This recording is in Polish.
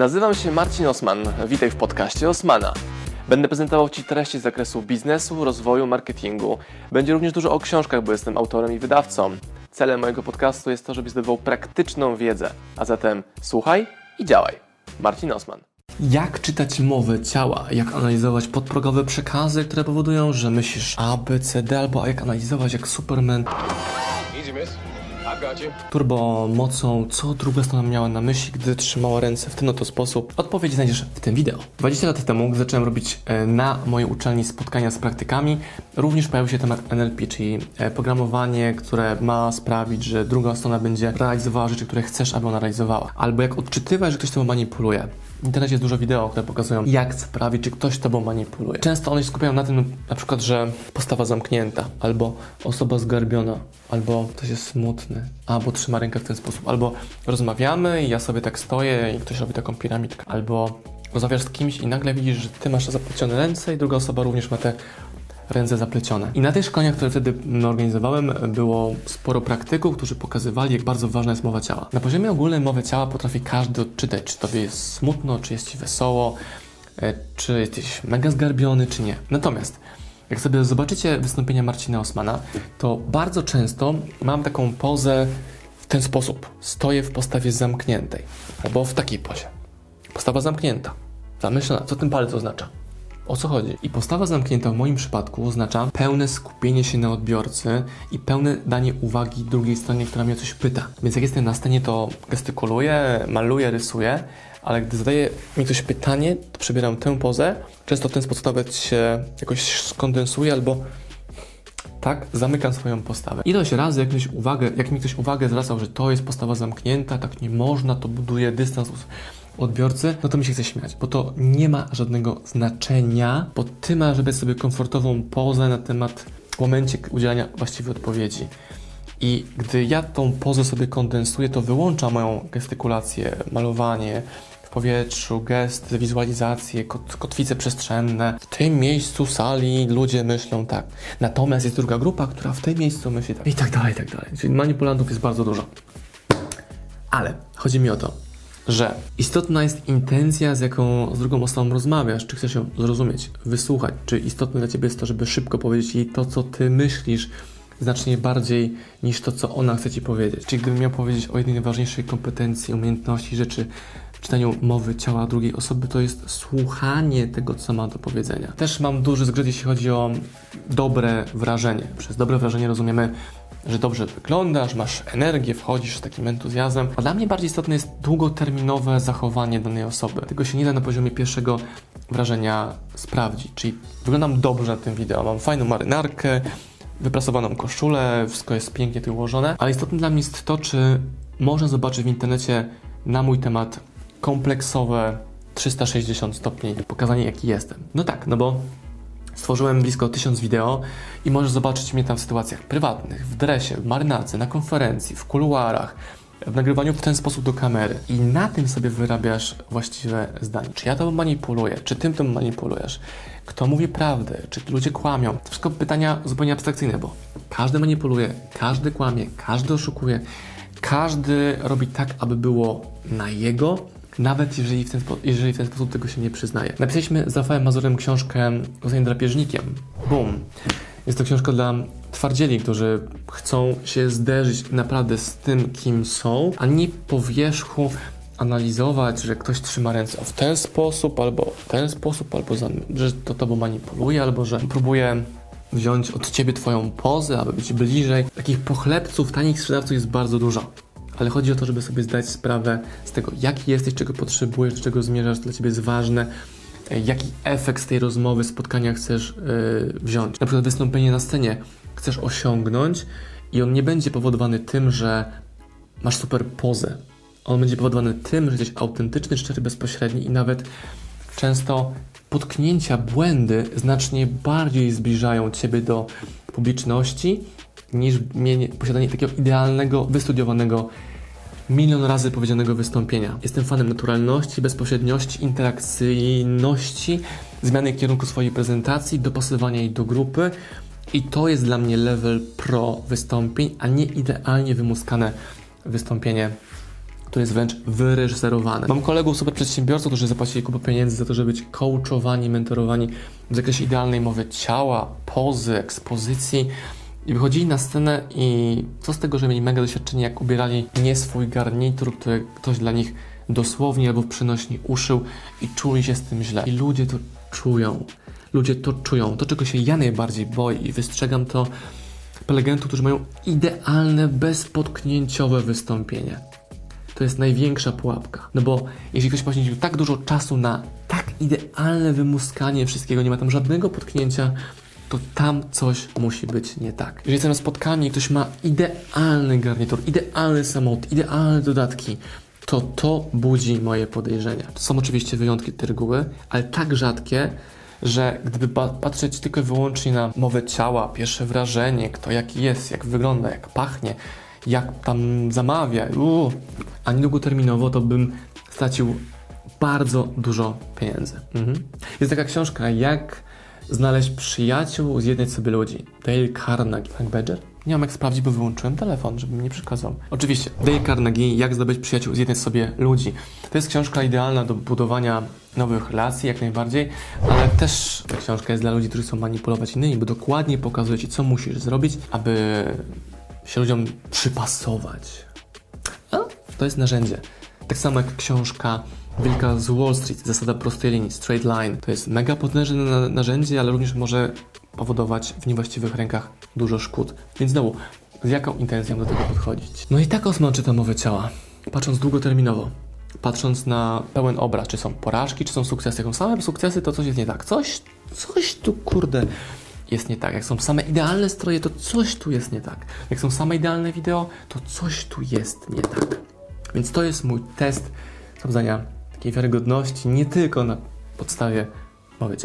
Nazywam się Marcin Osman. Witaj w podcaście Osmana. Będę prezentował Ci treści z zakresu biznesu, rozwoju, marketingu. Będzie również dużo o książkach, bo jestem autorem i wydawcą. Celem mojego podcastu jest to, żebyś zdobywał praktyczną wiedzę. A zatem słuchaj i działaj. Marcin Osman. Jak czytać mowę ciała? Jak analizować podprogowe przekazy, które powodują, że myślisz A, B, C, D, albo jak analizować jak Superman Easy, miss. Turbo mocą, co druga strona miała na myśli, gdy trzymała ręce w ten oto sposób? Odpowiedź znajdziesz w tym wideo. 20 lat temu, gdy zacząłem robić e, na mojej uczelni spotkania z praktykami, również pojawił się temat NLP, czyli e, programowanie, które ma sprawić, że druga strona będzie realizowała rzeczy, które chcesz, aby ona realizowała. Albo jak odczytywać, że ktoś tobą manipuluje. W internecie jest dużo wideo, które pokazują, jak sprawić, czy ktoś tobą manipuluje. Często one się skupiają na tym, na przykład, że postawa zamknięta, albo osoba zgarbiona, albo ktoś jest smutny, albo trzyma rękę w ten sposób, albo rozmawiamy i ja sobie tak stoję i ktoś robi taką piramidkę, albo rozmawiasz z kimś i nagle widzisz, że ty masz zaplecione ręce i druga osoba również ma te ręce zaplecione. I na tych szkoleniach, które wtedy mm, organizowałem, było sporo praktyków, którzy pokazywali, jak bardzo ważna jest mowa ciała. Na poziomie ogólnej mowy ciała potrafi każdy odczytać, czy tobie jest smutno, czy jest ci wesoło, e, czy jesteś mega zgarbiony, czy nie. Natomiast jak sobie zobaczycie wystąpienia Marcina Osmana, to bardzo często mam taką pozę w ten sposób. Stoję w postawie zamkniętej, albo w takiej pozie. Postawa zamknięta. Zamyślona. Co ten palec oznacza? O co chodzi? I postawa zamknięta w moim przypadku oznacza pełne skupienie się na odbiorcy i pełne danie uwagi drugiej stronie, która mnie o coś pyta. Więc jak jestem na scenie, to gestykuluję, maluję, rysuję, ale gdy zadaje mi ktoś pytanie, to przebieram tę pozę. Często w ten sposób nawet się jakoś skondensuję albo tak zamykam swoją postawę. Ilość razy, jak, uwagę, jak mi ktoś uwagę zwracał, że to jest postawa zamknięta, tak nie można, to buduje dystans odbiorcy, no to mi się chce śmiać, bo to nie ma żadnego znaczenia, bo ty masz żeby sobie komfortową pozę na temat momencie udzielania właściwej odpowiedzi. I gdy ja tą pozę sobie kondensuję, to wyłącza moją gestykulację, malowanie w powietrzu, gesty, wizualizacje, kot, kotwice przestrzenne. W tym miejscu sali ludzie myślą tak. Natomiast jest druga grupa, która w tym miejscu myśli tak. I tak dalej, i tak dalej. Czyli manipulantów jest bardzo dużo. Ale chodzi mi o to, że istotna jest intencja, z jaką z drugą osobą rozmawiasz, czy chcesz ją zrozumieć, wysłuchać, czy istotne dla ciebie jest to, żeby szybko powiedzieć jej to, co ty myślisz, znacznie bardziej niż to, co ona chce ci powiedzieć. Czyli gdybym miał powiedzieć o jednej najważniejszej kompetencji, umiejętności, rzeczy czytaniu mowy ciała drugiej osoby, to jest słuchanie tego, co ma do powiedzenia. Też mam duży zgrzyt, jeśli chodzi o dobre wrażenie. Przez dobre wrażenie rozumiemy że dobrze wyglądasz, masz energię, wchodzisz z takim entuzjazmem. A dla mnie bardziej istotne jest długoterminowe zachowanie danej osoby. Tego się nie da na poziomie pierwszego wrażenia sprawdzić. Czyli wyglądam dobrze na tym wideo, mam fajną marynarkę, wyprasowaną koszulę, wszystko jest pięknie tu ułożone, ale istotne dla mnie jest to, czy można zobaczyć w internecie na mój temat kompleksowe 360 stopni pokazanie jaki jestem. No tak, no bo Stworzyłem blisko tysiąc wideo i możesz zobaczyć mnie tam w sytuacjach prywatnych, w dresie, w marynarce, na konferencji, w kuluarach, w nagrywaniu w ten sposób do kamery. I na tym sobie wyrabiasz właściwe zdanie. Czy ja to manipuluję? Czy tym tym manipulujesz? Kto mówi prawdę? Czy ludzie kłamią? To wszystko pytania zupełnie abstrakcyjne, bo każdy manipuluje, każdy kłamie, każdy oszukuje, każdy robi tak, aby było na jego nawet jeżeli w, ten jeżeli w ten sposób tego się nie przyznaje. Napisaliśmy z Rafałem Mazurem książkę Zostań drapieżnikiem. Boom. Jest to książka dla twardzieli, którzy chcą się zderzyć naprawdę z tym, kim są, a nie po wierzchu analizować, że ktoś trzyma ręce w ten sposób, albo w ten sposób, albo za, że to tobą manipuluje, albo że próbuje wziąć od ciebie twoją pozę, aby być bliżej. Takich pochlebców, tanich sprzedawców jest bardzo dużo ale chodzi o to, żeby sobie zdać sprawę z tego, jaki jesteś, czego potrzebujesz, do czego zmierzasz, dla ciebie jest ważne, e, jaki efekt z tej rozmowy, spotkania chcesz yy, wziąć. Na przykład wystąpienie na scenie chcesz osiągnąć i on nie będzie powodowany tym, że masz super pozę. On będzie powodowany tym, że jesteś autentyczny, szczery, bezpośredni i nawet często potknięcia, błędy znacznie bardziej zbliżają Ciebie do publiczności niż posiadanie takiego idealnego, wystudiowanego milion razy powiedzianego wystąpienia. Jestem fanem naturalności, bezpośredniości, interakcyjności, zmiany kierunku swojej prezentacji, dopasowania jej do grupy. I to jest dla mnie level pro wystąpień, a nie idealnie wymuskane wystąpienie które jest wręcz wyreżyserowane. Mam kolegów, super przedsiębiorców, którzy zapłacili kupę pieniędzy za to, żeby być coachowani, mentorowani w zakresie idealnej mowy ciała, pozy, ekspozycji. I wychodzili na scenę i co z tego, że mieli mega doświadczenie, jak ubierali nie swój garnitur, który ktoś dla nich dosłownie albo w przenośni uszył i czuli się z tym źle. I ludzie to czują. Ludzie to czują. To, czego się ja najbardziej boję i wystrzegam to prelegentów, którzy mają idealne, bezpotknięciowe wystąpienie. To jest największa pułapka. No bo jeśli ktoś poświęcił tak dużo czasu na tak idealne wymuskanie wszystkiego, nie ma tam żadnego potknięcia, to tam coś musi być nie tak. Jeżeli jestem na spotkaniu i ktoś ma idealny garnitur, idealny samochód, idealne dodatki, to to budzi moje podejrzenia. To są oczywiście wyjątki tej reguły, ale tak rzadkie, że gdyby pa- patrzeć tylko i wyłącznie na mowę ciała, pierwsze wrażenie, kto jaki jest, jak wygląda, jak pachnie, jak tam zamawia, uu, a nie długoterminowo, to bym stracił bardzo dużo pieniędzy. Mhm. Jest taka książka, jak znaleźć przyjaciół, zjednać sobie ludzi. Dale Carnegie. Frank Badger? Nie mam jak sprawdzić, bo wyłączyłem telefon, żeby mi nie przekazał. Oczywiście, Dale Carnegie, jak zdobyć przyjaciół, zjednać sobie ludzi. To jest książka idealna do budowania nowych relacji, jak najbardziej, ale też ta książka jest dla ludzi, którzy chcą manipulować innymi, bo dokładnie pokazuje Ci, co musisz zrobić, aby się ludziom przypasować. A to jest narzędzie. Tak samo jak książka Wilka z Wall Street, zasada prostej linii, straight line. To jest mega potężne na- narzędzie, ale również może powodować w niewłaściwych rękach dużo szkód. Więc znowu, z jaką intencją do tego podchodzić? No i tak Osman czyta mowę ciała, patrząc długoterminowo. Patrząc na pełen obraz, czy są porażki, czy są sukcesy. Jak są same sukcesy, to coś jest nie tak. Coś, coś tu kurde jest nie tak. Jak są same idealne stroje, to coś tu jest nie tak. Jak są same idealne wideo, to coś tu jest nie tak. Więc to jest mój test sprawdzania takiej wiarygodności nie tylko na podstawie mowy.